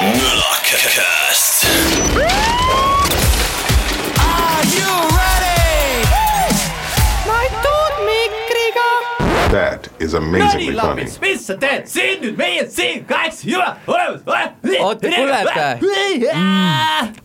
Nullercast. Is amazingly Nonii funny. mis sa teed siin nüüd meie siin kaheksa jõle olemas, Oota, kuulete?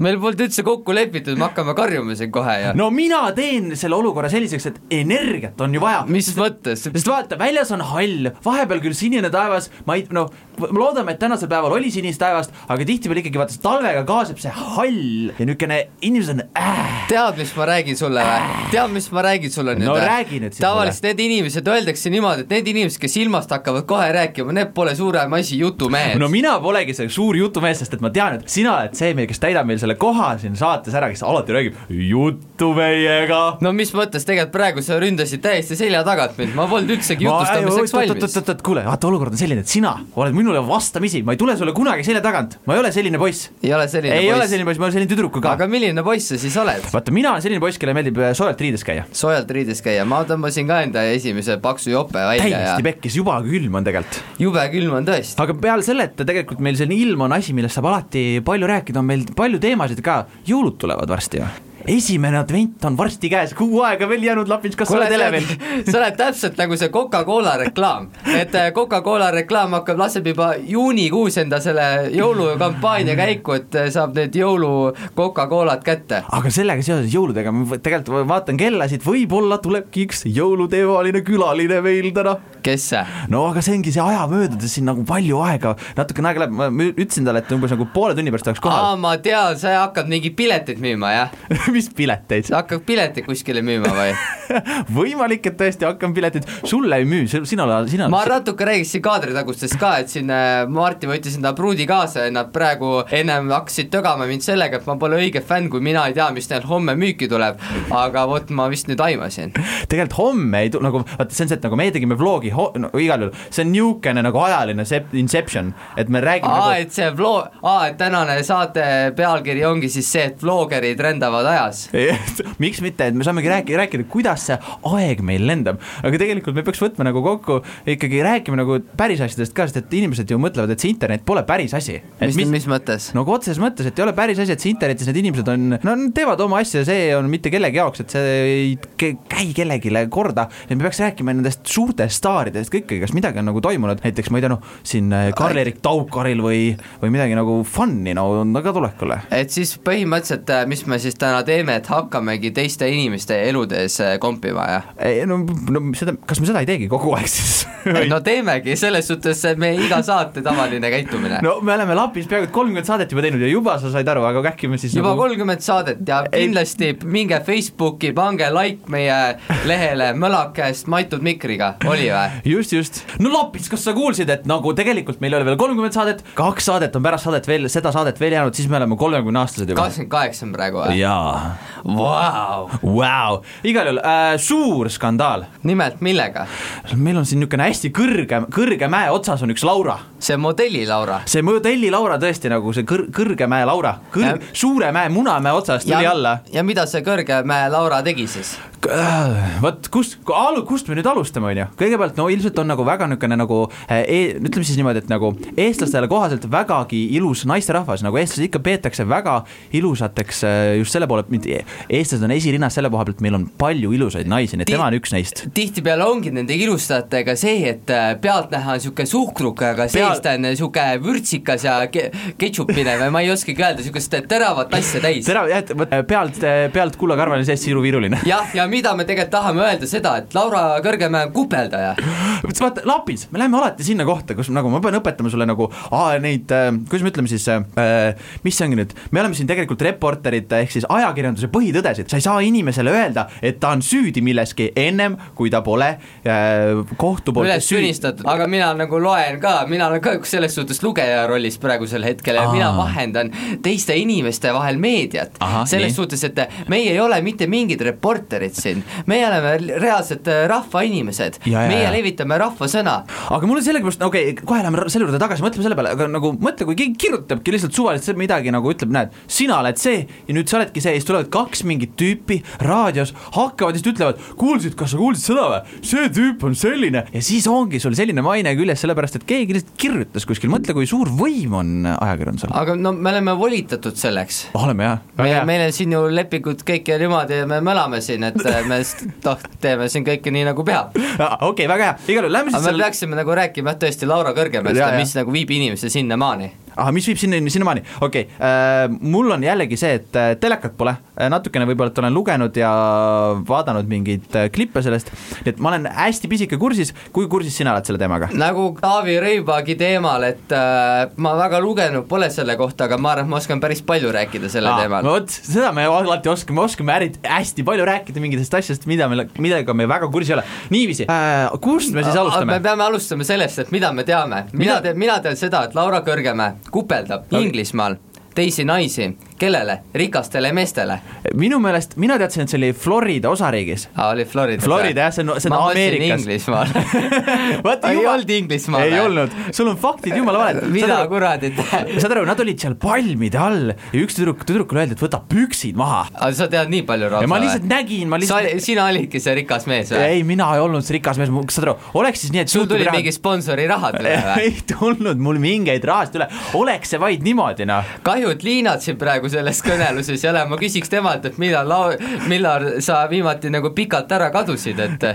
meil polnud üldse kokku lepitud, me hakkame karjuma siin kohe ja no mina teen selle olukorra selliseks, et energiat on ju vaja. mis mõttes? sest vaata, väljas on hall, vahepeal küll sinine taevas, ma ei, noh, loodame, et tänasel päeval oli sinist taevast, aga tihtipeale ikkagi vaata, talvega kaasneb see hall ja niisugune inimesed on äh, tead, mis ma räägin sulle või? tead, mis ma räägin sulle nüüd No või? tavaliselt need inimesed öeldakse niimoodi, et need inimesed, kes ilmast hakkavad kohe rääkima, need pole suurem asi, jutumehed no mina polegi see suur jutumees, sest et ma tean, et sina oled see, kes täidab meil selle koha siin saates ära, kes alati räägib juttu meiega. no mis mõttes, tegelikult praegu sa ründasid täiesti selja tagant mind, ma polnud üldsegi jutustamiseks valmis. oot-oot-oot, kuule, vaata olukord on selline, et sina oled minule vastamisi, ma ei tule sulle kunagi selja tagant, ma ei ole selline poiss. ei ole selline ei ole poiss. selline poiss, ma olen selline tüdruk ka. aga milline poiss sa siis oled? vaata, mina olen selline poiss, kellele meeldib äh, soojalt riides käia. soojalt riides käia, ma tõmbasin ka enda esimese paksu jope välja ja täiesti pekkis, juba külm on tegelikult. jube külm on tõesti. aga peale selle, et tegelikult meil selline ilm on asi, millest saab alati palju rääkida, on meil palju teemasid ka, jõulud tulevad varsti ju. Esimene advent on varsti käes, kuu aega veel jäänud, Lapins, kas sa oled elevil? sa oled täpselt nagu see Coca-Cola reklaam, et äh, Coca-Cola reklaam hakkab, laseb juba juunikuus enda selle jõulukampaania käiku, et äh, saab need jõulu Coca-Colat kätte. aga sellega seoses jõuludega ma tegelikult vaatan kellasid, võib-olla tulebki üks jõuluteemaline külaline meil täna. kes see? no aga see ongi see aja möödudes siin nagu palju aega, natukene aega läheb, ma ütlesin talle, et umbes nagu poole tunni pärast oleks aa, kohal. ma tean, sa hakkad mingeid pileteid müüma, jah? mis pileteid? sa hakkad pileteid kuskile müüma või? võimalik, et tõesti hakkan pileteid, sulle ei müü, sina sina ma natuke räägiks siin kaadritagustest ka, et siin äh, Martin võttis enda pruudi kaasa ja nad praegu ennem hakkasid tögama mind sellega, et ma pole õige fänn, kui mina ei tea, mis neil homme müüki tuleb. aga vot ma vist nüüd aimasin. tegelikult homme ei tule, nagu vaata, see on see, et nagu meie tegime vlogi, no igal juhul see on niisugune nagu ajaline sep- inception, et me räägime aa, nagu et see vlog, aa, et tänane saate pealkiri ongi siis see, et vlogerid rändavad ajas. miks mitte, et me saamegi rääkida, rääkida, kuidas see aeg meil lendab, aga tegelikult me peaks võtma nagu kokku ikkagi rääkima nagu päris asjadest ka, sest et inimesed ju mõtlevad, et see internet pole päris asi. mis, mis, mis mõttes? nagu otseses mõttes, et ei ole päris asi, et see internetis need inimesed on, no nad teevad oma asja, see on mitte kellegi jaoks, et see ei kä- käi kellelegi korda, et me peaks rääkima nendest suurtest staaridest ka ikkagi, kas midagi on nagu toimunud, näiteks ma ei tea, noh, siin äh, Karl-Erik Taukaril või, või midagi nagu fun'i no on ta ka tulekule. et siis põhimõtteliselt, mis me siis täna teeme, et hakkamegi teiste inimeste eludes äh, kompima ja ei no, no seda, kas me seda ei teegi kogu aeg siis? no teemegi, selles suhtes meie iga saate tavaline käitumine no,. me oleme Lapis peaaegu kolmkümmend saadet juba teinud ja juba sa said aru, aga äkki me siis juba nagu... kolmkümmend saadet ja Ei- kindlasti minge Facebooki, pange like meie lehele Mölakest Maitud Mikriga, oli või? just, just. no Lapis, kas sa kuulsid, et nagu tegelikult meil ei ole veel kolmkümmend saadet, kaks saadet on pärast saadet veel, seda saadet veel jäänud, siis me oleme kolmekümne aastased juba. kakskümmend kaheksa on praegu või? jaa, Vau, vau, igal juhul äh, suur skandaal. nimelt millega? meil on siin niisugune hästi kõrge, kõrge mäe otsas on üks Laura. see modelli Laura. see modelli Laura tõesti nagu see kõr-, kõrge mäe Laura, Jah., suure mäe, Munamäe otsast tuli alla. ja mida see Kõrgemäe Laura tegi siis? vot kust, alu-, kust me nüüd alustame, on ju, kõigepealt no ilmselt on nagu väga niisugune nagu eh, e, ütleme siis niimoodi, et nagu eestlastele kohaselt vägagi ilus naisterahvas, nagu eestlased ikka peetakse väga ilusateks eh, just selle poole, mitte eestlased on esirinnas selle koha pealt, meil on palju ilusaid naisi, nii et tema on üks neist. tihtipeale ongi nende ilustajatega see, et äh, pealtnäha on niisugune suhkruke, aga Peal- sees ta on niisugune vürtsikas ja ke- ketšupine või ma ei oskagi öelda, niisugust teravat asja täis. tere, jah, vot pealt, pealt kullakarvane, seest siiruviiruline. jah, ja mida me tegelikult tahame öelda seda, et Laura Kõrgemäe on kupeldaja. vaata Lapis, me läheme alati sinna kohta, kus nagu ma pean õpetama sulle nagu aa, neid äh,, kuidas me ütleme siis äh,, mis see ongi nüüd, me oleme siin tegelikult reporterid ehk siis ajakirjanduse põhitõdesid, sa ei saa inimesele öelda, et ta on süüdi milleski ennem, kui ta pole äh, kohtu poolt üles tunnistatud, aga mina nagu loen ka, mina olen ka selles suhtes lugeja rollis praegusel hetkel ja Aa. mina vahendan teiste inimeste vahel meediat selles nii. suhtes, et meie ei ole mitte mingid reporterid, siin, meie oleme reaalsed äh, rahvainimesed, meie ja. levitame rahvasõna. aga mul on sellepärast, okei okay,, kohe läheme selle juurde tagasi, mõtleme selle peale, aga nagu mõtle, kui keegi kirjutabki lihtsalt suvaliselt midagi nagu ütleb, näed, sina oled see ja nüüd sa oledki see ja siis tulevad kaks mingit tüüpi raadios, hakkavad ja siis ütlevad, kuulsid, kas sa kuulsid seda või, see tüüp on selline ja siis ongi sul selline maine küljes, sellepärast et keegi lihtsalt kirjutas kuskil, mõtle, kui suur võim on ajakirjandusel. aga no me oleme volitatud selleks. oleme jah, meil, meil on siin ju lepingud kõik ja niimoodi ja me mõleme siin, et äh, me noh, teeme siin kõike nii nagu peab. okei, väga hea, igal juhul lähme aga siis me selle, peaksime nagu rääkima jah tõesti Laura Kõrgemäest mis nagu viib inimese sinnamaani. ahah, mis viib sinna, sinnamaani, okei okay, äh,, mul on jällegi see, et äh, telekat pole, natukene võib-olla, et olen lugenud ja vaadanud mingeid äh, klippe sellest, nii et ma olen hästi pisike kursis, kui kursis sina oled selle teemaga? nagu Taavi Rõivagi teemal, et äh, ma väga lugenud pole selle kohta, aga ma arvan, et ma oskan päris palju rääkida selle Aa, teemal. vot seda me alati oskame, me oskame äri- hästi palju rääkida mingitest asjadest, mida me, millega me väga kursis ei ole. niiviisi äh,, kust me siis me alustame? peame alustama sellest, et mida me teame. mina tean, mina tean seda, et Laura Kõrgemäe kupeldab. Inglismaal teisi naisi, kellele, rikastele meestele. minu meelest, mina teadsin, et see oli Florida osariigis. aa, oli Florida. Florida jah, see on, see on Ameerikas. Inglismaal vaata ei olnud Inglismaal. ei olnud, sul on faktid jumala valed. mida kuradit. saad aru, nad olid seal palmide all ja üks tüdruk, tüdrukule öeldi, et võta püksid maha. aga sa tead nii palju rauda ma lihtsalt nägin, ma sa lihtsalt, sina olidki see rikas mees või? ei, mina ei olnud see rikas mees, saad aru, oleks siis nii, et sul tuli Youtube'i mingi sponsori rahad üle või? ei tulnud mul mingeid rahasid üle, oleks see vaid niimoodi noh. kahju, et Liinat siin praegu selles kõneluses ei ole, ma küsiks temalt, et millal lau-, millal sa viimati nagu pikalt ära kadusid, et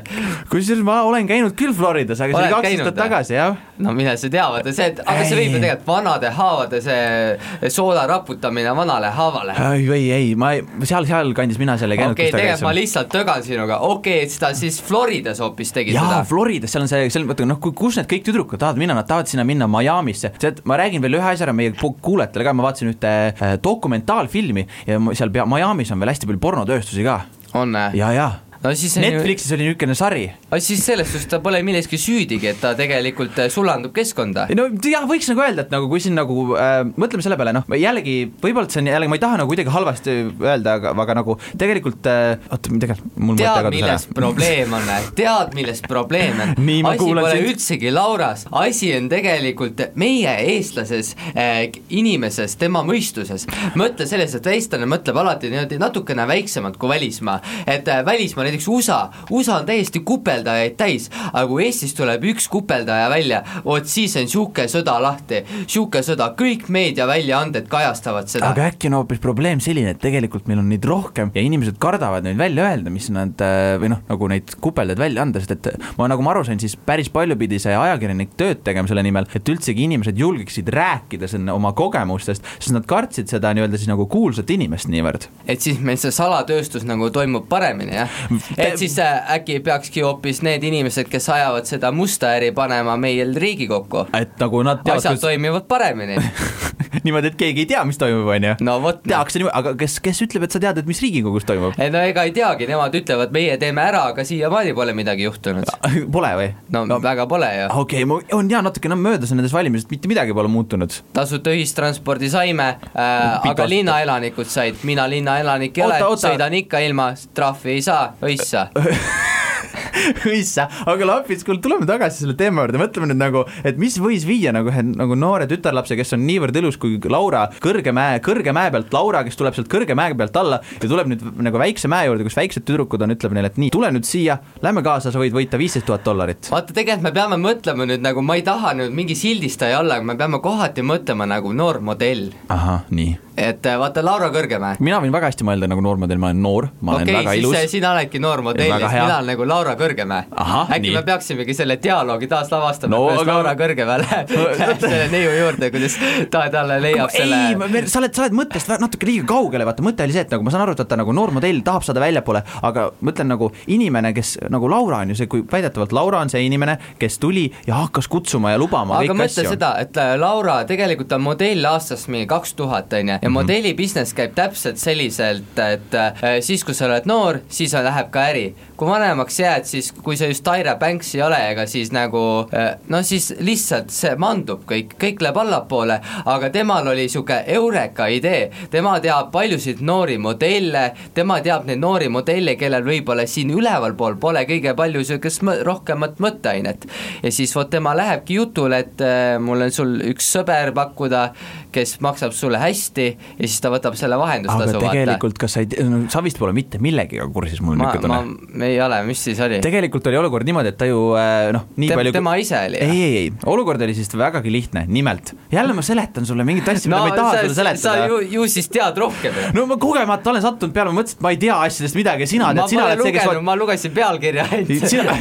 kusjuures ma olen käinud küll Floridas, aga see oli kaks aastat tagasi jah. no mine sa tea, vaata see, et aga see võib ju tegelikult vanade haavade see soola raputamine vanale haavale. ei, ei, ei, ma ei, seal, sealkandis mina seal ei käinud. okei, tegelikult ma lihtsalt tögan sinuga, okei okay,, et seda siis Floridas hoopis tegi jaa, seda. Floridas, seal on see, seal vaata noh, kus need kõik tüdrukud tahavad minna, nad tahavad sinna minna Miami'sse, tead, ma räägin veel ühe asja ära meie kuulajatele ka, ma vaatasin ühte äh, dokumentaalfilmi ja seal pea, Miami's on veel hästi palju pornotööstusi ka on või? ja, ja no siis Netflixis oli niisugune sari. aga siis selles suhtes ta pole milleski süüdigi, et ta tegelikult äh, sulandub keskkonda. no jah, võiks nagu öelda, et nagu kui siin nagu äh, mõtleme selle peale, noh jällegi võib-olla see on jällegi, ma ei taha nagu kuidagi halvasti öelda, aga, aga nagu tegelikult äh, oota, tegelikult mul mõte tead, kadus milles ära. probleem on, tead, milles probleem on asi pole sind. üldsegi Lauras, asi on tegelikult meie eestlases äh, inimeses, tema mõistuses. mõtle selles, et eestlane mõtleb alati niimoodi natukene väiksemalt kui välismaa, et äh, välismaa näiteks USA, USA on täiesti kupeldajaid täis, aga kui Eestis tuleb üks kupeldaja välja, vot siis on sihuke sõda lahti, sihuke sõda, kõik meediaväljaanded kajastavad seda. aga äkki on hoopis probleem selline, et tegelikult meil on neid rohkem ja inimesed kardavad neid välja öelda, mis nad äh, või noh, nagu neid kupeldaid välja anda, sest et ma nagu ma aru sain, siis päris palju pidi see ajakirjanik tööd tegema selle nimel, et üldsegi inimesed julgeksid rääkida sinna oma kogemustest, sest nad kartsid seda nii-öelda siis nagu kuulsat inimest niivõrd. et siis meil see salatööstus nagu toimub paremini, jah? Et siis äh, äkki peakski hoopis need inimesed, kes ajavad seda musta äri, panema meil Riigikokku. et nagu nad asjad teavad, toimivad paremini. niimoodi, et keegi ei tea, mis toimub, on ju. no vot, tehakse niimoodi, aga kes, kes ütleb, et sa tead, et mis Riigikogus toimub? no ega ei teagi, nemad ütlevad, meie teeme ära, aga siiamaani pole midagi juhtunud. Pole või? no, no väga pole ju. okei okay,, on jaa, natukene on möödas nendest valimistest, mitte midagi pole muutunud. tasuta ühistranspordi saime äh,, aga linnaelanikud said, mina linnaelanik ei ole, sõidan ikka ilma, trahvi ei saa, õissa. õissa, aga Lapis, kuule tuleme tagasi selle teema juurde, mõtleme nüüd nagu, et mis võis viia nagu ühe nagu noore tütarlapse, kes on niivõrd ilus kui Laura kõrge mäe, kõrge mäe pealt Laura, kes tuleb sealt kõrge mäe pealt alla ja tuleb nüüd nagu väikse mäe juurde, kus väiksed tüdrukud on, ütleb neile, et nii, tule nüüd siia, lähme kaasa, sa võid võita viisteist tuhat dollarit. vaata, tegelikult me peame mõtlema nüüd nagu, ma ei taha nüüd mingi sildistaja olla, aga me peame kohati mõtlema nagu noor modell. ahah, nii. et äh, vaata, Laura Kõrgemäe. mina võin väga hästi mõelda nagu noormodell, ma olen noor, ma olen okei väga okay,, ilus siis. sina oledki noor modell ja Väga siis hea. mina olen nagu Laura Kõrgemäe. Äkki nii. me peaksimegi selle dialoogi taas lavastama No, kuidas aga-. Laura Kõrgemäe läheb selle neiu juurde, kuidas ta talle leiab selle ei, sa oled, sa oled mõttest natuke liiga kaugele, vaata mõte oli see, et nagu ma saan aru, et vaata nagu noor modell tahab saada väljapoole, aga ma ütlen nagu inimene, kes nagu Laura on ju see, kui väidetavalt Laura on see inimene, kes tuli ja hakkas kutsuma ja lubama aga mõtle asju. seda, et äh, Laura tegelikult on modell aastast mingi kaks tuhat, on ju, ja modelli business käib täpselt selliselt, et äh, siis, kui sa oled noor, siis läheb ka äri. kui vanemaks jääd, siis kui sa just Tyra Banks ei ole, ega siis nagu äh, no siis lihtsalt see mandub kõik, kõik läheb allapoole, aga temal oli niisugune eureka idee, tema teab paljusid noori modelle, tema teab neid noori modelle, kellel võib-olla siin ülevalpool pole kõige palju niisugust rohkemat mõtteainet. ja siis vot tema lähebki jutule, et äh, mul on sul üks sõber pakkuda, kes maksab sulle hästi ja siis ta võtab selle aga vahendustasu, vaata. tegelikult, kas sa ei, no sa vist pole mitte millegagi kursis, mul on niisugune tunne. ei ole, mis siis oli? tegelikult oli olukord niimoodi, et ta ju äh, noh, nii Tem- palju tema ise oli, ei, ei, ei, olukord oli siis vägagi lihtne, nimelt jälle ma seletan sulle mingit asja, mida ma ei taha sulle sa seletada ju, ju siis tead rohkem ju. no ma kogemata olen sattunud peale, ma mõtlesin, et ma ei tea asjadest midagi, sina ma tead, sina oled see, kes lugenud, ma lugesin pealkirja ainult sina,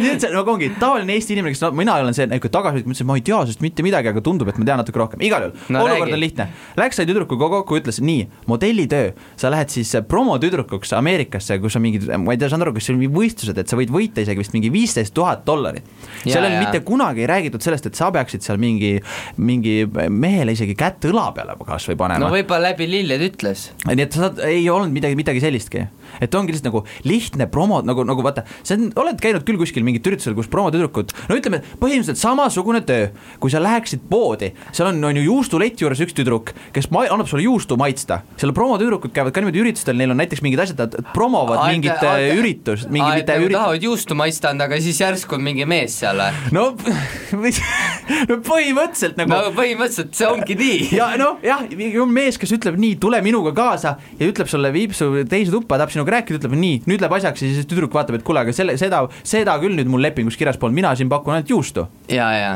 nüüd see nagu ongi tavaline Eesti inimene, kes no, mina olen see nagu tagasi, mõtlesin, ma ei tea sellest mitte midagi, aga tundub, et ma tean natuke rohkem, igal juhul No no, olukord räägi. on lihtne. Läks sai tüdrukuga kokku, ütles nii, modellitöö, sa lähed siis promotüdrukuks Ameerikasse, kus on mingid, ma ei tea, saan aru, kas seal on mingi võistlused, et sa võid võita isegi vist mingi viisteist tuhat dollarit. Seal on ja. mitte kunagi ei räägitud sellest, et sa peaksid seal mingi, mingi mehele isegi kätt õla peale kas või panema no võib-olla läbi lilled ütles. nii et sa saad, ei olnud midagi, midagi sellistki. et ongi lihtsalt nagu lihtne promo nagu, nagu vaata, sa oled käinud küll kuskil mingit üritusel, kus promotüdrukud, no ütleme, põhimõtteliselt samasugune töö, kui sa läheksid poodi, seal on, on ju juustuleti juures üks tüdruk, kes ma, annab sulle juustu maitsta. seal promotüdrukud käivad ka niimoodi üritustel, neil on näiteks mingid asjad, nad promovad mingit üritust, mingi aa, et mitte nagu üritust. tahavad juustu maitsta anda, aga siis järsku on mingi mees seal või? no, no põhimõtteliselt nagu no põhimõtteliselt see ongi nii. ja noh, jah, on mees, kes ütleb nii, tule minuga kaasa ja ütleb sulle, viib su teise tuppa, tahab sinuga rääkida, ütleb nii, nüüd läheb asjaks ja siis tüdruk vaatab, et kuule, aga selle, seda, seda küll nüüd mul lepingus kirjas polnud, mina siin pakun ainult juustu. ja, ja.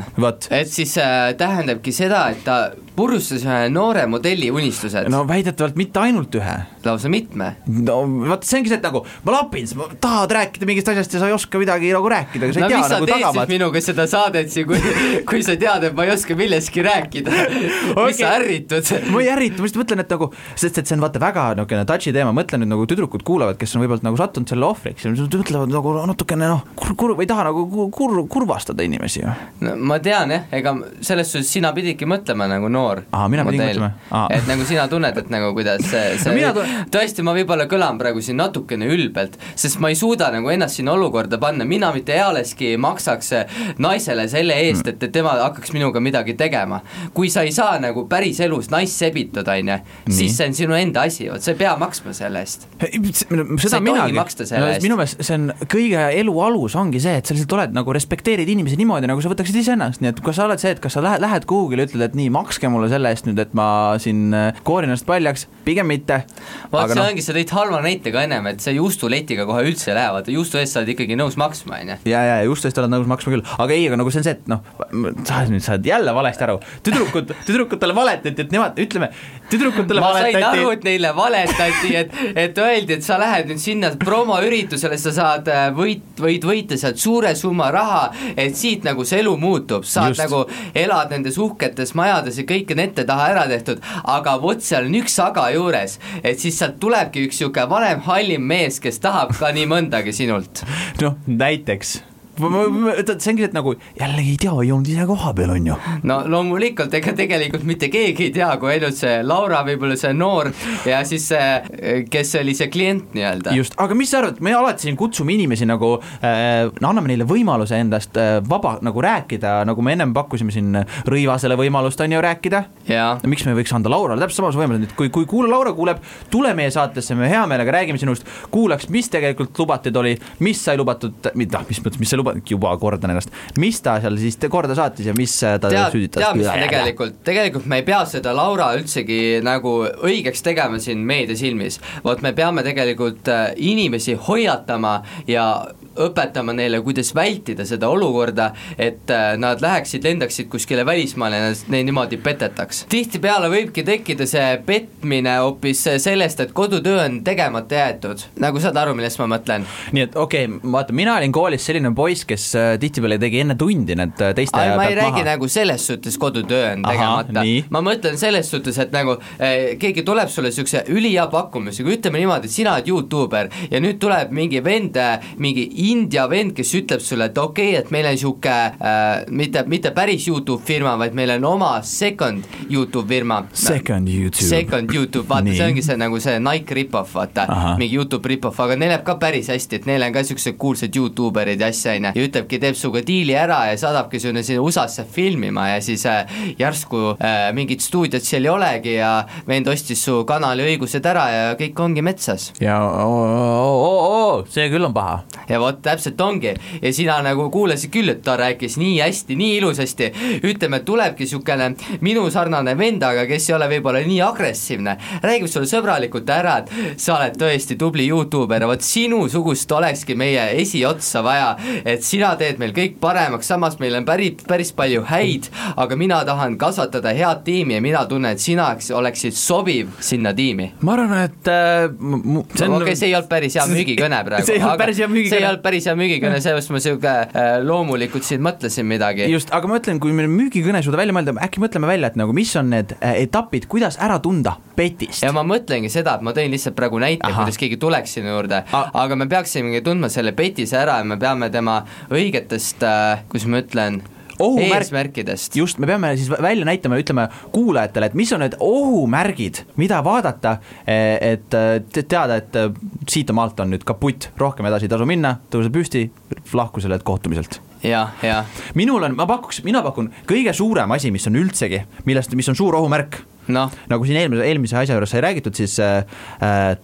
et siis äh, tähendabki seda, et ta purustas ühe noore modelli unistused no., no väidetavalt mitte ainult ühe. Lausa mitme. no vot, see ongi see, et nagu ma lapin, sa tahad rääkida mingist asjast ja sa ei oska midagi nagu rääkida, aga sa no ei tea mis sa nagu tagamaad. minuga seda saadet siin, kui, kui sa tead, et ma ei oska millestki rääkida okay.? mis sa ärritud? ma ei ärrita, ma lihtsalt mõtlen, et nagu, sest et see on vaata väga niisugune touchy teema, mõtlen nüüd nagu tüdrukud kuulavad, kes on võib-olla nagu sattunud selle ohvriks ja ütlevad nagu natukene noh, kur-, kur-, ei taha nagu kur- kur-, kurvastada inimesi ju. no ma tean jah, ega selles suhtes sina pididki mõtlema nagu noor Aa, mina pidin mõtlema. Et nagu sina tunned, et nagu kuidas see, No see mina no, tun- tõesti, ma võib-olla kõlan praegu siin natukene ülbelt, sest ma ei suuda nagu ennast sinna olukorda panna, mina mitte ealeski maksaks naisele selle eest, et, et tema hakkaks minuga midagi tegema. kui sa ei saa nagu päriselus naist sebitada, on ju, siis see on sinu enda asi, vot sa ei pea maksma selle eest. seda ei minagi. minu meelest see on kõige elu alus ongi see, et sa lihtsalt oled nagu respekteerid inimesi niimoodi, nagu sa võtaksid iseennast, nii et kas sa oled see, et kas sa lähed, lähed kuhugile, ütled, et nii, makske mulle selle eest nüüd, et ma siin äh, koorin ennast paljaks, pigem mitte. Aga see noh, ongi, sa tõid halva näite ka ennem, et see juustuletiga kohe üldse ei lähe, vaata juustu eest sa oled ikkagi nõus maksma, on ju. ja, ja just eest oled nõus maksma küll, aga ei, aga nagu see on see, et noh, sa nüüd saad jälle valesti aru, tüdrukud, tüdrukutele valetati, et nemad, ütleme, tüdrukutele ma sain aru, valetati et neile valetati, et, et öeldi, et sa lähed nüüd sinna promoüritusele, sa saad äh, võit, võid võita sealt suure summa raha, et siit nagu see elu muutub, saad. Just. nagu, elad nendes uhketes majades ja kõik on ette taha ära tehtud, aga vot seal on üks aga juures, et siis sealt tulebki üks niisugune vanem hallim mees, kes tahab ka nii mõndagi sinult. noh, näiteks see, et nagu jällegi ei tea, ei olnud ise kohapeal, on ju no loomulikult, ega tegelikult mitte keegi ei tea, kui ainult see Laura, võib-olla see noor ja siis see, kes oli see klient nii-öelda. just, aga mis sa arvad, me alati siin kutsume inimesi nagu äh,, anname neile võimaluse endast äh, vaba nagu rääkida, nagu me ennem pakkusime siin Rõivasele võimalust on ju rääkida. jaa miks me ei võiks anda Laurale täpselt samasuguse võimaluse, et kui, kui kuula, Laura kuuleb, tule meie saatesse, me hea meelega räägime sinust, kuulaks, mis tegelikult lubatud oli, mis sai lubatud, noh, mis mõttes, mis sai lubatud, juba kordan ennast, mis ta seal siis korda saatis ja mis äh, ta tead, süüditas. tead, mis tegelikult, tegelikult me ei pea seda Laura üldsegi nagu õigeks tegema siin meedia silmis, vot me peame tegelikult äh, inimesi hoiatama ja õpetama neile, kuidas vältida seda olukorda, et äh, nad läheksid, lendaksid kuskile välismaale ja neid niimoodi petetaks. tihtipeale võibki tekkida see petmine hoopis sellest, et kodutöö on tegemata jäetud, nagu saad aru, millest ma mõtlen nii et okei okay,, vaata, mina olin koolis selline poiss, kes äh, tihtipeale tegi enne tundi need äh, teiste ei, ma ei räägi maha. nagu selles suhtes kodutöö on tegemata ma mõtlen selles suhtes, et nagu eh, keegi tuleb sulle niisuguse ülihea pakkumisega, ütleme niimoodi, sina oled Youtuber ja nüüd tuleb mingi vend, mingi India vend, kes ütleb sulle, et okei okay,, et meil on niisugune äh, mitte, mitte päris Youtube firma, vaid meil on oma second Youtube firma. Second YouTube. Second Youtube, vaata, see ongi see nagu see Nike rip-off, vaata, mingi Youtube rip-off, aga neil läheb ka päris hästi, et neil on ka niisugused kuulsad Youtube erid ja asja, on ju, ja ütlebki, teeb sinuga diili ära ja saadabki sinna sinna USA-sse filmima ja siis äh, järsku äh, mingit stuudiot seal ei olegi ja vend ostis su kanali õigused ära ja kõik ongi metsas. ja oo, oo, oo, see küll on paha. ja vot täpselt ongi. Ja sina nagu kuulasid küll, et ta rääkis nii hästi, nii ilusasti, ütleme, tulebki niisugune minusarnane vend, aga kes ei ole võib-olla nii agressiivne, räägib sulle sõbralikult ära, et sa oled tõesti tubli Youtuber. Vot sinusugust olekski meie esiotsa vaja, et sina teed meil kõik paremaks, samas meil on päris, päris palju häid, aga mina tahan kasvatada head tiimi ja mina tunnen, et sina oleksid sobiv sinna tiimi. ma arvan, et äh, see on okei okay,, see ei olnud päris hea müügikõne praegu. see ei olnud olnud päris hea müügikõne, seepärast ma sihuke äh, loomulikult siin mõtlesin midagi. just, aga ma ütlen, kui me müügikõne suuda välja mõelda, äkki mõtleme välja, et nagu mis on need äh, etapid, kuidas ära tunda petist. ja ma mõtlengi seda, et ma tõin lihtsalt praegu näite, kuidas keegi tuleks sinu juurde, aga me peaksimegi tundma selle petise ära ja me peame tema õigetest äh,, kuidas ma ütlen, eesmärkidest. just, me peame siis välja näitama, ütleme kuulajatele, et mis on need ohumärgid, mida vaadata, et teada, et siit maalt on nüüd kaputt, rohkem edasi ei tasu minna, tõuse püsti, lahku sellelt kohtumiselt jah, jah. minul on, ma pakuks, mina pakun kõige suurem asi, mis on üldsegi, millest, mis on suur ohumärk no.. nagu siin eelmise, eelmise asja juures sai räägitud, siis äh,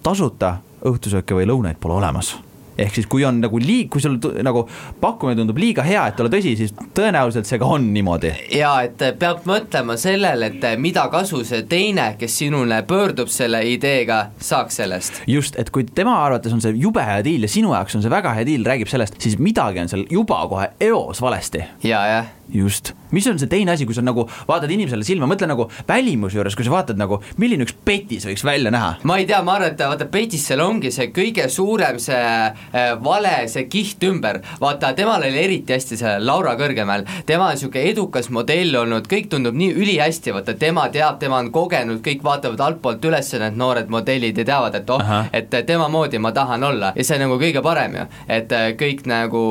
tasuta õhtusööke või lõunaid pole olemas ehk siis, kui on nagu liig-, kui sul nagu pakkumine tundub liiga hea, et olla tõsi, siis tõenäoliselt see ka on niimoodi. ja et peab mõtlema sellele, et mida kasu see teine, kes sinule pöördub selle ideega, saaks sellest. just, et kui tema arvates on see jube hea diil ja sinu jaoks on see väga hea diil, räägib sellest, siis midagi on seal juba kohe eos valesti. ja, jah just, mis on see teine asi, kui sa nagu vaatad inimesele silma, mõtle nagu välimuse juures, kui sa vaatad nagu, milline üks petis võiks välja näha. ma ei tea, ma arvan, et vaata petis seal ongi see kõige suurem see äh, vale, see kiht ümber, vaata temal oli eriti hästi see Laura Kõrgemäel, tema on niisugune edukas modell olnud, kõik tundub nii ülihästi, vaata tema teab, tema on kogenud, kõik vaatavad altpoolt üles, need noored modellid ja teavad, et oh, et tema moodi ma tahan olla. Ja see on nagu kõige parem ju, et äh, kõik nagu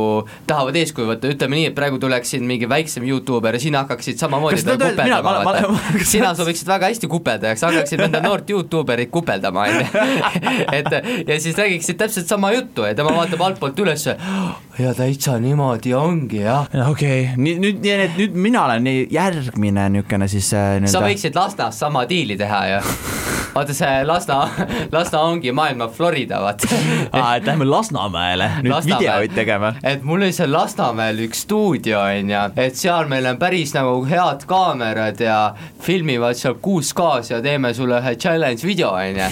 tahavad eeskuju võtta, ütleme nii, et praegu tuleks siin mingi väike väiksem Youtuber ja sina hakkaksid samamoodi teda kupeldama, vaata. sina sobiksid väga hästi kupeldajaks, hakkaksid nende noort Youtuberit kupeldama, on ju. et ja siis räägiksid täpselt sama juttu ja tema vaatab altpoolt üles ja täitsa niimoodi ongi jah. okei okay., nüüd, nüüd, nüüd, nüüd mina olen järgmine niisugune siis äh, sa võiksid Lasnas sama diili teha ju vaata see Lasna, Lasna ongi maailma Florida, vaata aa, et lähme Lasnamäele nüüd Lasnamäel. videoid tegema. et mul oli seal Lasnamäel üks stuudio, on ju, et seal meil on päris nagu head kaamerad ja filmivad seal 6K-s ja teeme sulle ühe challenge video, on ju.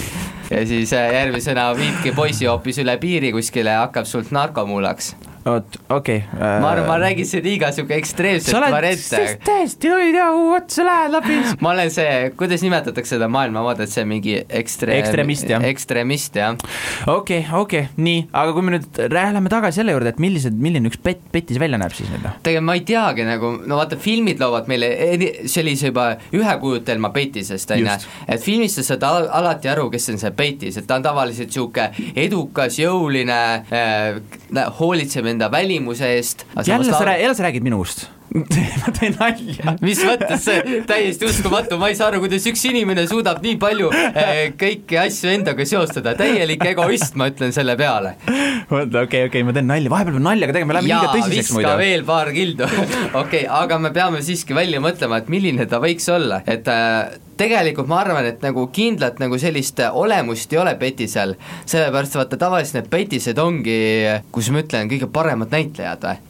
ja siis äh, järgmisena viibki poisi hoopis üle piiri kuskile ja hakkab sult narkomuulaks oot, okei okay, äh.... ma arvan, ma räägin siin liiga sihuke ekstreemset variante. täiesti ei tea, kuhu otsa sa lähed läbi. ma olen see, kuidas nimetatakse seda maailmavaadet, see mingi ekstre-. ekstremist, jah. ekstremist, jah. okei okay,, okei okay,, nii, aga kui me nüüd läheme tagasi selle juurde, et millised, milline üks pet-, petis välja näeb siis nüüd? tegelikult ma ei teagi nagu, no vaata, filmid loovad meile sellise juba ühe kujutelma petisest, on ju, et filmis sa saad al alati aru, kes on see petis, et ta on tavaliselt niisugune edukas, jõuline äh,, hoolitseb enda välimuse eest. jälle sa, jälle sa räägid minust ma teen nalja. mis mõttes see, täiesti uskumatu, ma ei saa aru, kuidas üks inimene suudab nii palju äh, kõiki asju endaga seostada, täielik egoist, ma ütlen selle peale. oota, okei, okei, ma teen nalja, vahepeal peab naljaga tegema, me läheme liiga tõsiseks muidu. veel paar kildu okei okay,, aga me peame siiski välja mõtlema, et milline ta võiks olla, et äh, tegelikult ma arvan, et nagu kindlat nagu sellist olemust ei ole petisel, sellepärast vaata tavaliselt need petised ongi, kuidas ma ütlen, kõige paremad näitlejad või.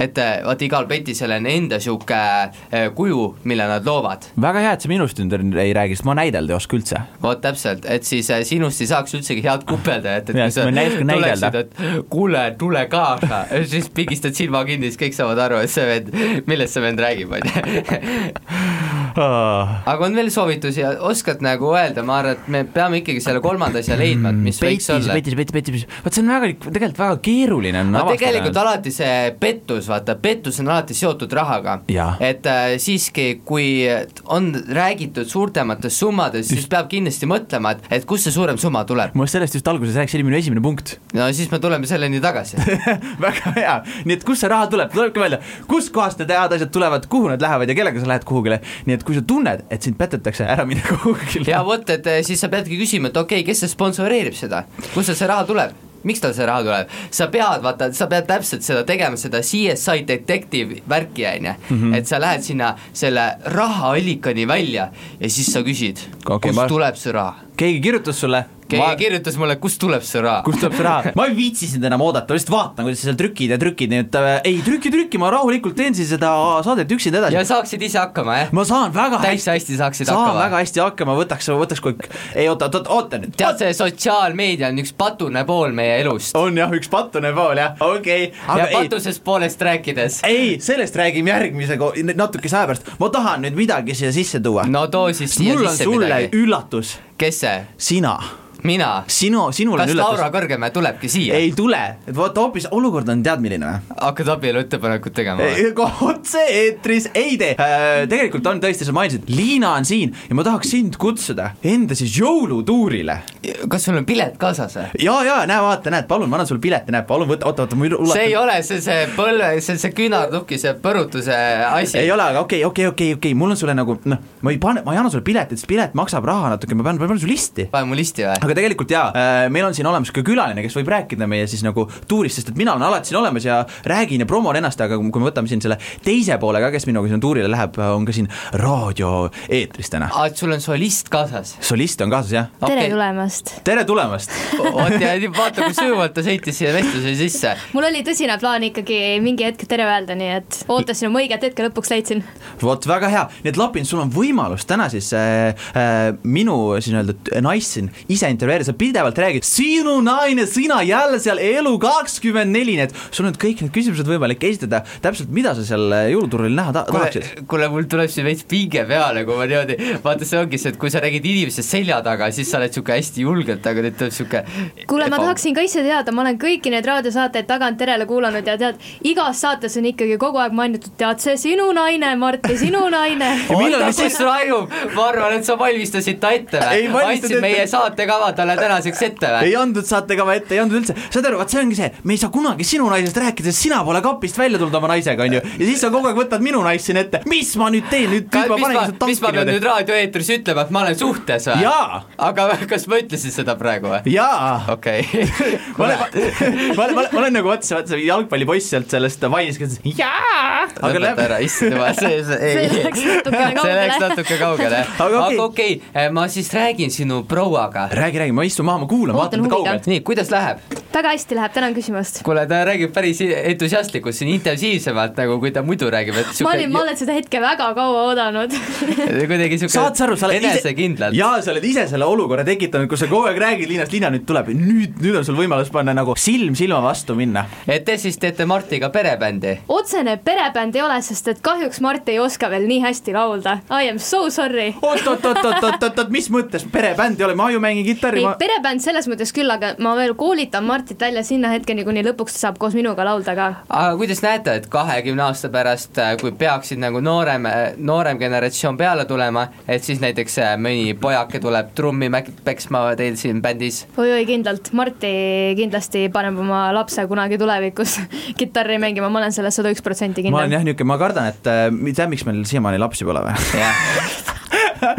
et äh, vaata igal petisel on enda niisugune äh, kuju, mille nad loovad. väga hea, et sa minust nüüd ei räägi, sest ma näidelda ei oska üldse. vot täpselt, et siis äh, sinust ei saaks üldsegi head kupeldajat, et kui sa tuleksid, et kuule, tule kaasa siis pigistad silma kinni, siis kõik saavad aru, et see vend, millest see vend räägib, on ju. aga on veel soovitusi ja oskad nagu öelda, ma arvan, et me peame ikkagi selle kolmanda asja leidma, et mis võiks petis, olla. petis, petis, petis, vot see on väga, tegelikult väga keeruline on no tegelikult alati see pettus, vaata, pettus on alati seotud rahaga. Et äh, siiski, kui on räägitud suurtematest summadest, siis peab kindlasti mõtlema, et, et kust see suurem summa tuleb. ma sellest just alguses rääkisin, see oli minu esimene punkt no siis me tuleme selleni tagasi. väga hea, nii et kust see raha tuleb, tulebki välja, kuskohast need head asjad tulevad, kuhu nad lähevad ja kellega sa lähed kuhugile. nii et kui sa tunned, et sind petetakse, ära mine kuhugile. ja vot, et eh, siis sa peadki küsima, et okei okay,, kes see sponsoreerib seda, kust see raha tuleb miks tal see raha tuleb, sa pead, vaata, sa pead täpselt seda tegema, seda CSI detective värki, on Mhm. ju, et sa lähed sinna selle rahaallikani välja ja siis sa küsid okay,, kust ma... tuleb see raha. keegi kirjutas sulle. Keegi ma... kirjutas mulle, kust tuleb see raha. kust tuleb see raha, ma ei viitsi sind enam oodata, ma lihtsalt vaatan, kuidas sa seal trükid ja trükid, nii et äh, ei trüki, trüki, ma rahulikult teen siis seda saadet üksinda edasi ja. saaksid ise hakkama, jah? ma saan väga täitsa hästi, hästi saaksid saan hakkama väga. hästi hakkama, võtaks, võtaks kõik, ei oota, oota, oota nüüd. tead, see sotsiaalmeedia on üks patune pool meie elust. on jah, üks patune pool jah, okei okay., ja ei, patusest poolest rääkides. ei, sellest räägime järgmise ko-, natukese aja pärast, ma tahan nüüd midagi siia sisse tuua. no too siis siia mul on sulle midagi. üllatus, kes see? sina, mina? sinu, sinul on kas üllatus Laura. Kõrgemäe tulebki siia? ei tule, et vaata hoopis olukord on tead milline või? hakkad abielu ettepanekut tegema või? otse-eetris ei tee äh,, tegelikult on tõesti, sa mainisid, Liina on siin ja ma tahaks sind kutsuda enda siis jõulutuurile. kas sul on pilet kaasas või? ja, ja näe, vaata, näed, palun, ma annan sulle pileti, näed, palun võta, oota, oota, ma ulatan. see ei ole see, see põlve, see, see küünarnukki, see põrutuse asi. ei ole, aga okei, okei, okei, okei, mul on sulle nagu noh, ma ei pane, ma ei anna sulle piletit, sest pilet maksab raha natuke, ma pean, ma pean su listi. pane mu listi või? Aga tegelikult jaa, meil on siin olemas ka külaline, kes võib rääkida meie siis nagu tuurist, sest et mina olen alati siin olemas ja räägin ja promon ennast, aga kui me võtame siin selle teise poole ka, kes minuga sinna tuurile läheb, on ka siin raadioeetris täna. aa, et sul on solist kaasas? solist on kaasas jah, tere tulemast. tere tulemast. oot ja vaata, kui sujuvalt ta sõitis siia vestluse sisse. mul oli tõsine plaan ikkagi mingi hetk tere öelda, nii et ootasin oma õiget hetke, lõpuks leidsin. vot väga hea, nii et Lapin, sul on võimalus täna siis äh, äh, minu siis nii-öelda naist siin ise intervjueerida, sa pidevalt räägid, sinu naine, sina jälle seal elu kakskümmend neli, nii et sul on nüüd kõik need küsimused võimalik esitada, täpselt mida sa seal äh, jõuluturul näha ta kuule tahaksid?, kuule, mul tuleb siin veits pinge peale, kui ma niimoodi, vaata, see ongi see, et kui sa räägid inimesest selja taga, siis sa oled sihuke hästi julgelt, aga nüüd tuleb sihuke kuule, ma tahaksin ka ise teada, ma olen kõiki neid raadiosaateid tagantjärele kuulanud ja tead, igas saates on ikkagi kogu aeg mainitud, tead see sinu naine, Martti, sinu naine. millal siis- kus raiub, ma arvan, et sa valmistasid ta ette Ei või? andsid ette. meie saatekava talle tänaseks ette ei või? andnud saatekava ette, ei andnud üldse, saad aru, vaat see ongi see, me ei saa kunagi sinu naisest rääkida, sest sina pole kapist välja tulnud oma naisega, onju. ja siis sa kogu aeg võtad minu naist siin ette, mis ma nüüd teen, nüüd, nüüd ma panengi, su mis ma pean nüüd raadioeetris ütlema, et ma olen suhtes või? jaa, aga kas ma ütlesin seda praegu või? jaa okei ma olen, ma olen, ma olen, ma olen nagu see, vaata see jalgpallipoiss sealt sellest Vainist, kes ütles jaa, aga lõpeta ära, issand jumal, see, see ei natukene see läks natuke kaugele, Aga okei. okei okay,, ma siis räägin sinu prouaga. räägi, räägi, ma istun maha, ma kuulan, vaatan ta kaugelt. nii, kuidas läheb? väga hästi läheb, tänan küsimast. kuule, ta räägib päris entusiastlikult siin intensiivsemalt, nagu kui ta muidu räägib, et ma olin, ma olen seda hetke väga kaua oodanud. kuidagi siuke saad sa aru, sa oled ise, enesekindlalt. jaa, sa oled ise selle olukorra tekitanud, kus sa kogu aeg räägid Liinast, Liina nüüd tuleb, nüüd, nüüd on sul võimalus panna nagu silm silma vastu minna. et te siis teete Martiga perebändi? otsene perebänd ei ole, sest et kahjuks Mart ei oska veel nii hästi laulda. I am so sorry. oot-oot-oot-oot-oot-oot, mis mõttes perebänd ei ole, ma ju mängin kitarri, ei ma, perebänd selles mõttes küll, aga ma veel koolitan Martit välja sinna hetkeni, kuni lõpuks ta saab koos minuga laulda ka. aga kuidas näete, et kahekümne aasta pärast, kui peaksid nagu noorem, noorem generatsioon peale tulema, et siis näiteks äh, mõni pojake tuleb trummi peksma teil siin bändis? oi-oi kindlalt, Marti kindlasti paneb oma lapse kunagi tulevikus kitarri mängima, ma olen selles sada üks protsenti ma olen kindel. jah niisugune, ma kardan, et äh, tead, miks meil siiamaani lapsi pole või?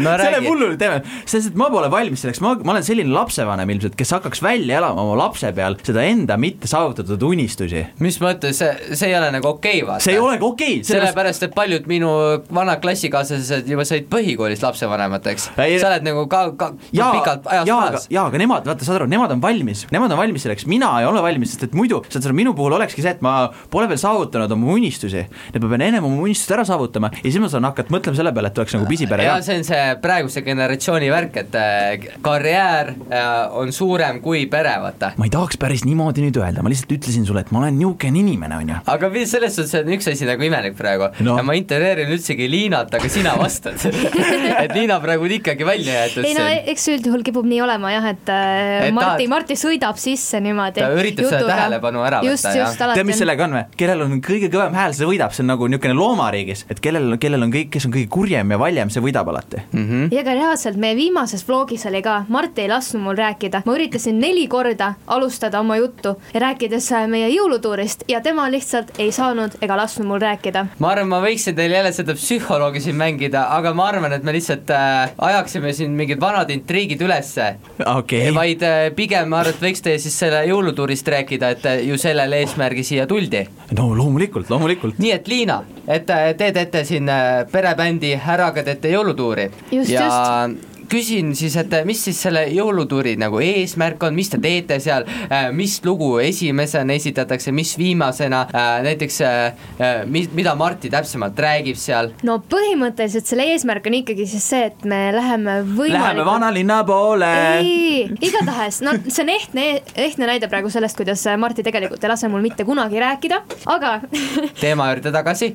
no selle räägi, hullul teeme, sest et ma pole valmis selleks, ma, ma olen selline lapsevanem ilmselt, kes hakkaks välja elama oma lapse peal seda enda mitte saavutatud unistusi. mis mõttes, see, see ei ole nagu okei okay, vaata. see ei olegi okei okay,, sellepärast et paljud minu vanad klassikaaslased juba said põhikoolis lapsevanemateks. Sa oled nagu ka, ka jaa, pikalt ajast jaa, aga maas., jaa, aga nemad, vaata, saad aru, nemad on valmis, nemad on valmis selleks, mina ei ole valmis, sest et muidu, saad aru, minu puhul olekski see, et ma pole veel saavutanud oma unistusi. et ma pean ennem oma unistused ära saavutama ja siis ma saan hakata mõtlema selle peale, et tuleks nagu pisipere ja ka. see on see praeguse generatsiooni värk, et äh, karjäär äh, on suurem kui pere, vaata. ma ei tahaks päris niimoodi nüüd öelda, ma lihtsalt ütlesin sulle, et ma olen niisugune inimene, on ju. aga selles suhtes on üks asi nagu imelik praegu No. ma intervjueerin üldsegi Liinat, aga sina vastad. et Liina praegu on ikkagi välja jäetud ei no eks üldjuhul kipub nii olema jah, et äh, Marti, Marti sõidab sisse niimoodi. Ta üritab seda tähelepanu ära just, võtta, jah. tead, mis sellega on või? kellel on kõige kõvem hääl, see võidab, see on nagu niisugune loomariigis, et kellel, kellel on kõik, kes on kõige kurjem ja valjem, see võidab alati. Mhm. ja ka reaalselt meie viimases vlogis oli ka, Mart ei lasknud mul rääkida, ma üritasin neli korda alustada oma juttu ja rääkides meie jõulutuurist ja tema lihtsalt ei saanud ega lasknud mul rääkida. ma arvan, ma võiksin teile jälle seda psühholoogi siin mängida, aga ma arvan, et me lihtsalt äh, ajaksime siin mingid vanad intriigid ülesse. okei okay., vaid äh, pigem ma arvan, et võiks teie siis selle jõulutuurist rääkida, et äh, ju sellel eesmärgi siia tuldi. no loomulikult, loomulikult. nii et Liina, et äh, te teete siin äh, perebändi Häraga teete jõulutuuri. Just, ja küsin siis, et äh, mis siis selle jõulutuuri nagu eesmärk on, mis te teete seal, mis lugu esimesena esitatakse, mis viimasena, näiteks äh, mi-, mida Marti täpsemalt räägib seal, no põhimõtteliselt selle eesmärk on ikkagi siis see, et me läheme Läheme võimalikult vanalinna poole. ei, igatahes, no see on ehtne, ehtne näide praegu sellest, kuidas Marti tegelikult ei lase mul mitte kunagi rääkida, aga teema juurde tagasi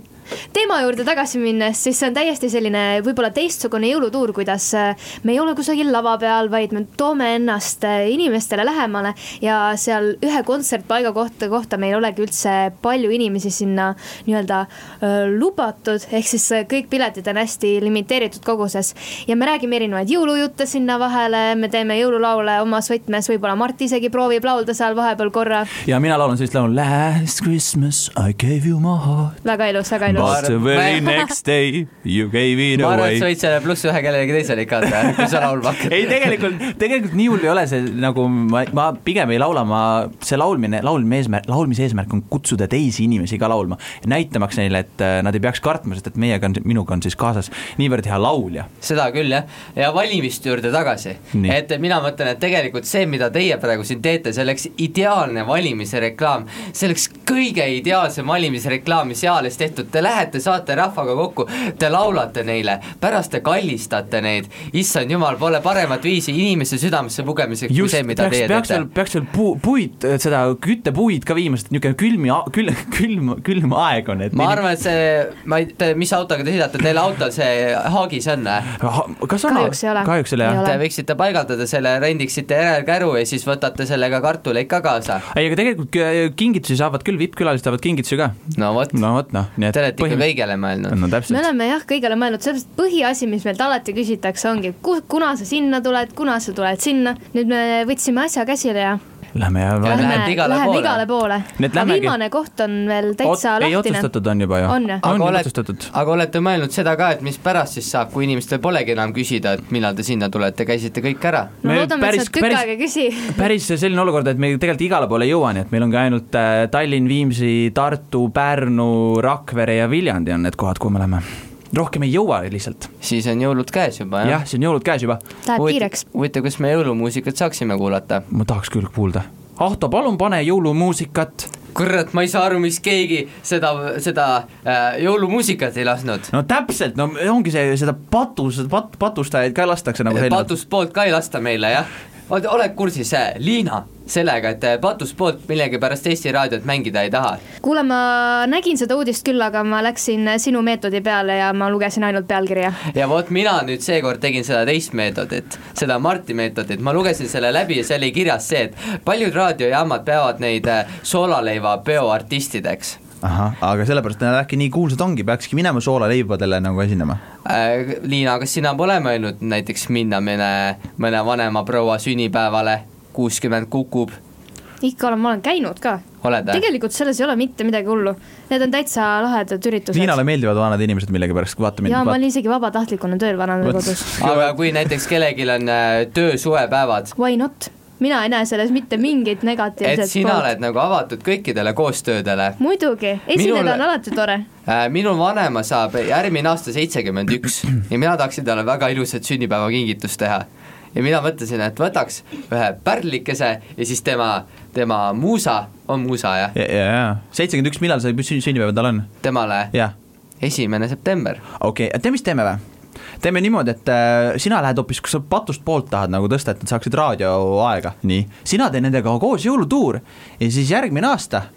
teema juurde tagasi minnes, siis see on täiesti selline võib-olla teistsugune jõulutuur, kuidas äh, me ei ole kusagil lava peal, vaid me toome ennast äh, inimestele lähemale ja seal ühe kontsertpaiga kohta, kohta meil ei olegi üldse palju inimesi sinna nii-öelda öö, lubatud, ehk siis äh, kõik piletid on hästi limiteeritud koguses. Ja me räägime erinevaid jõulujutte sinna vahele, me teeme jõululaule omas võtmes, võib-olla Mart isegi proovib laulda seal vahepeal korra, ja mina laulan sellist laulu Last Christmas I gave you my heart väga ilus, väga ilus But the very next day. You gave it ma arvan, et away. Sa võid selle pluss ühe kellelegi teisele ikka anda, kui sa laulma hakkad. ei, tegelikult, tegelikult nii hull ei ole see nagu ma, ma pigem ei laula, ma, see laulmine, laulmise eesmärk, laulmise eesmärk on kutsuda teisi inimesi ka laulma. näitamaks neile, et äh, nad ei peaks kartma, sest et meiega on, minuga on siis kaasas niivõrd hea laulja. seda küll jah, ja valimiste juurde tagasi. Et mina mõtlen, et tegelikult see, mida teie praegu siin teete, see oleks ideaalne valimise reklaam, see oleks kõige ideaalsem valimisreklaam, mis eales tehtud, te lähete, saate rahvaga kokku, te laulate neile, pärast te kallistate neid, issand jumal, pole paremat viisi inimese südamesse pugemiseks kui see, mida peaks, teie peaks teete. peaks veel puu, puid, seda küttepuid ka viima, sest niisugune külm ja külm, külm, külm aeg on, et ma arvan, et see, ma ei tea, mis autoga te sõidate, teil autol see haagis on või? kas on Kahjuks ei ole. kahjuks ei ole jah. Te võiksite paigaldada selle, rendiksite järelkäru ja siis võtate sellega kartuleid ka kaasa. ei, aga tegelikult kü- kingitusi saavad küll, VIP-külalised saavad kingitusi ka. no vot, no vot noh, nii et te olete ikka kõigele mõelnud. no me oleme jah, kõigele mõelnud, sellepärast põhiasi, mis meilt alati küsitakse, ongi, kuna sa sinna tuled, kuna sa tuled sinna. nüüd me võtsime asja käsile ja lähme ja lähme lähme, igale läheme poole. igale poole. Aga viimane koht on veel täitsa ei lahtine. otsustatud on juba ju? On on aga otsustatud?, aga olete mõelnud seda ka, et mis pärast siis saab, kui inimestel polegi enam küsida, et millal te sinna tulete, käisite kõik ära? no Me loodame, et päris- sa tükk päris- aega ei küsi. päris selline olukord, et me tegelikult igale poole ei jõua, nii et meil on ka ainult äh, Tallinn, Viimsi, Tartu, Pärnu, Rakvere ja Viljandi on need kohad, kuhu me läheme. Rohkem ei jõua lihtsalt. siis on jõulud käes juba, jah jah, see on jõulud käes juba. Läheb kiireks. huvitav, kas me jõulumuusikat saaksime kuulata? ma tahaks küll kuulda. Ahto, palun pane jõulumuusikat. kurat, ma ei saa aru, miks keegi seda, seda äh, jõulumuusikat ei lasknud. no täpselt, no ongi see, seda patus, pat-, patustajaid ka lastakse nagu selline. patust poolt ka ei lasta meile, jah? Oled kursis, Liina, sellega, et äh, patust poolt millegipärast Eesti Raadiot mängida ei taha? kuule, ma nägin seda uudist küll, aga ma läksin sinu meetodi peale ja ma lugesin ainult pealkirja. ja vot mina nüüd seekord tegin seda teist meetodit, seda Marti meetodit, ma lugesin selle läbi ja seal oli kirjas see, et paljud raadiojaamad peavad neid äh, soolaleiva peoartistideks ahah, aga sellepärast nad äkki nii kuulsad ongi, peakski minema soolaleibadele nagu esinema. äh,. Liina, kas sina pole mõelnud näiteks minna mõne, mõne vanema proua sünnipäevale, kuuskümmend kukub, ikka olen, ma olen käinud ka. või? tegelikult selles ei ole mitte midagi hullu. Need on täitsa lahedad üritused. Liinale meeldivad vanad inimesed millegipärast, vaata mind. ja ma olin isegi vabatahtlikuna tööl vananekodus. aga kui näiteks kellelgi on äh, töösuvepäevad, Why not? Mina ei näe selles mitte mingit et negatiivset sina oled nagu avatud kõikidele koostöödele. muidugi, esineda Minul- on alati tore. Äh, minu vanaema saab järgmine aasta seitsekümmend üks ja mina tahaksin talle väga ilusat sünnipäevakingitust teha. ja mina mõtlesin, et võtaks ühe pärlikese ja siis tema, tema muusa, on muusa jah, ja, ja, ja seitsekümmend üks, millal see sünni- sünnipäev tal on? temale esimene september. okei okay., tead, mis teeme või? Teeme niimoodi, et äh, sina lähed hoopis, kui sa patust poolt tahad nagu tõsta, et nad saaksid raadioaega, nii. sina tee nendega koos jõulutuur ja siis järgmine aasta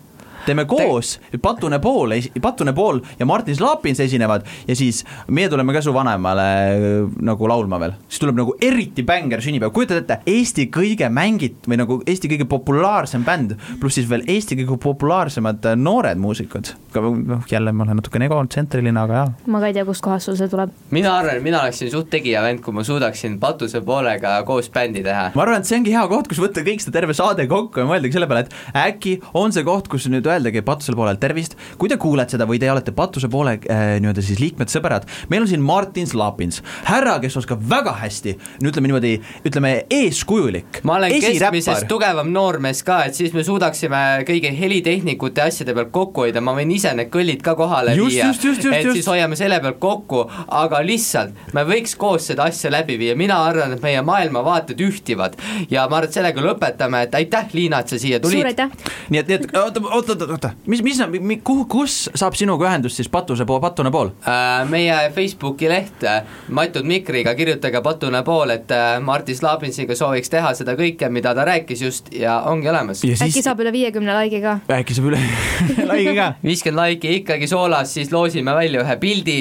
teeme koos, Patune pool, Patune pool ja Martin Slapins esinevad ja siis meie tuleme ka su vanemale äh, nagu laulma veel, siis tuleb nagu eriti bängar sünnipäev, kujutad ette, Eesti kõige mängit- või nagu Eesti kõige populaarsem bänd, pluss siis veel Eesti kõige populaarsemad äh, noored muusikud. noh, jälle ma olen natukene egotsentriline, aga jaa. ma ka ei tea, kustkohast sul see tuleb. mina arvan, et mina oleksin suht tegija vend, kui ma suudaksin patuse poolega koos bändi teha. ma arvan, et see ongi hea koht, kus võtta kõik seda terve saade kokku ja mõeldagi selle peale, et äkki on see koht, kus nüüd öeldagi patusel poolel tervist, kui te kuulete seda või te olete patuse poole äh, nii-öelda siis liikmed, sõbrad, meil on siin Martin Slapins, härra, kes oskab väga hästi, no ütleme niimoodi, ütleme eeskujulik, ma olen keskmisest tugevam noormees ka, et siis me suudaksime kõigi helitehnikute ja asjade pealt kokku hoida, ma võin ise need kõllid ka kohale Just, viia, et just. siis hoiame selle pealt kokku, aga lihtsalt me võiks koos seda asja läbi viia, mina arvan, et meie maailmavaated ühtivad. Ja ma arvan, et sellega lõpetame, et aitäh, Liina, et sa siia suur tulid. aitäh. nii et, nii et oota, oota, oota, oota, mis, mis, kuhu, kus saab sinuga ühendust siis patuse pool, patune pool? Äh, meie Facebooki leht äh, Matud Mikriga, kirjutage patune pool, et äh, Martin Slapinsiga sooviks teha seda kõike, mida ta rääkis just ja ongi olemas. äkki saab üle viiekümne laigi ka. äkki saab üle laigi ka? viiskümmend laiki ikkagi soolas, siis loosime välja ühe pildi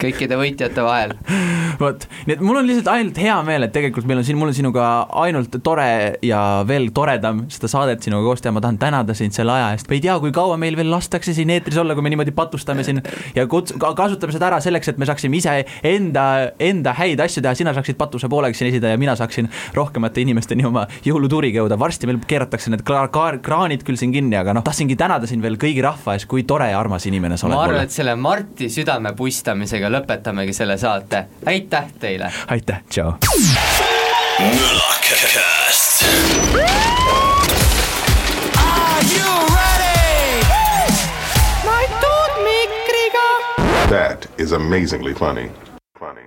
kõikide võitjate vahel. vot, nii et mul on lihtsalt ainult hea meel, et tegelikult meil on siin, mul on sinuga ainult tore ja veel toredam seda saadet sinuga koos teha, ma tahan tänada sind selle aja eest, ma ei tea, kui kaua meil veel lastakse siin eetris olla, kui me niimoodi patustame siin ja kuts-, kasutame seda ära selleks, et me saaksime ise enda, enda häid asju teha, sina saaksid patuse poolega siin esineda ja mina saaksin rohkemate inimesteni oma jõulutuuriga jõuda, varsti meil keeratakse need kra-, kra-, kraanid küll siin kinni, aga noh, tahtsingi tänada sind veel kõigi rahva ees, kui tore ja armas inimene sa oled ma arvan, et. selle Marti südame puistamisega lõpetamegi selle saate, aitäh teile! aitäh, tšau. is amazingly funny. Funny.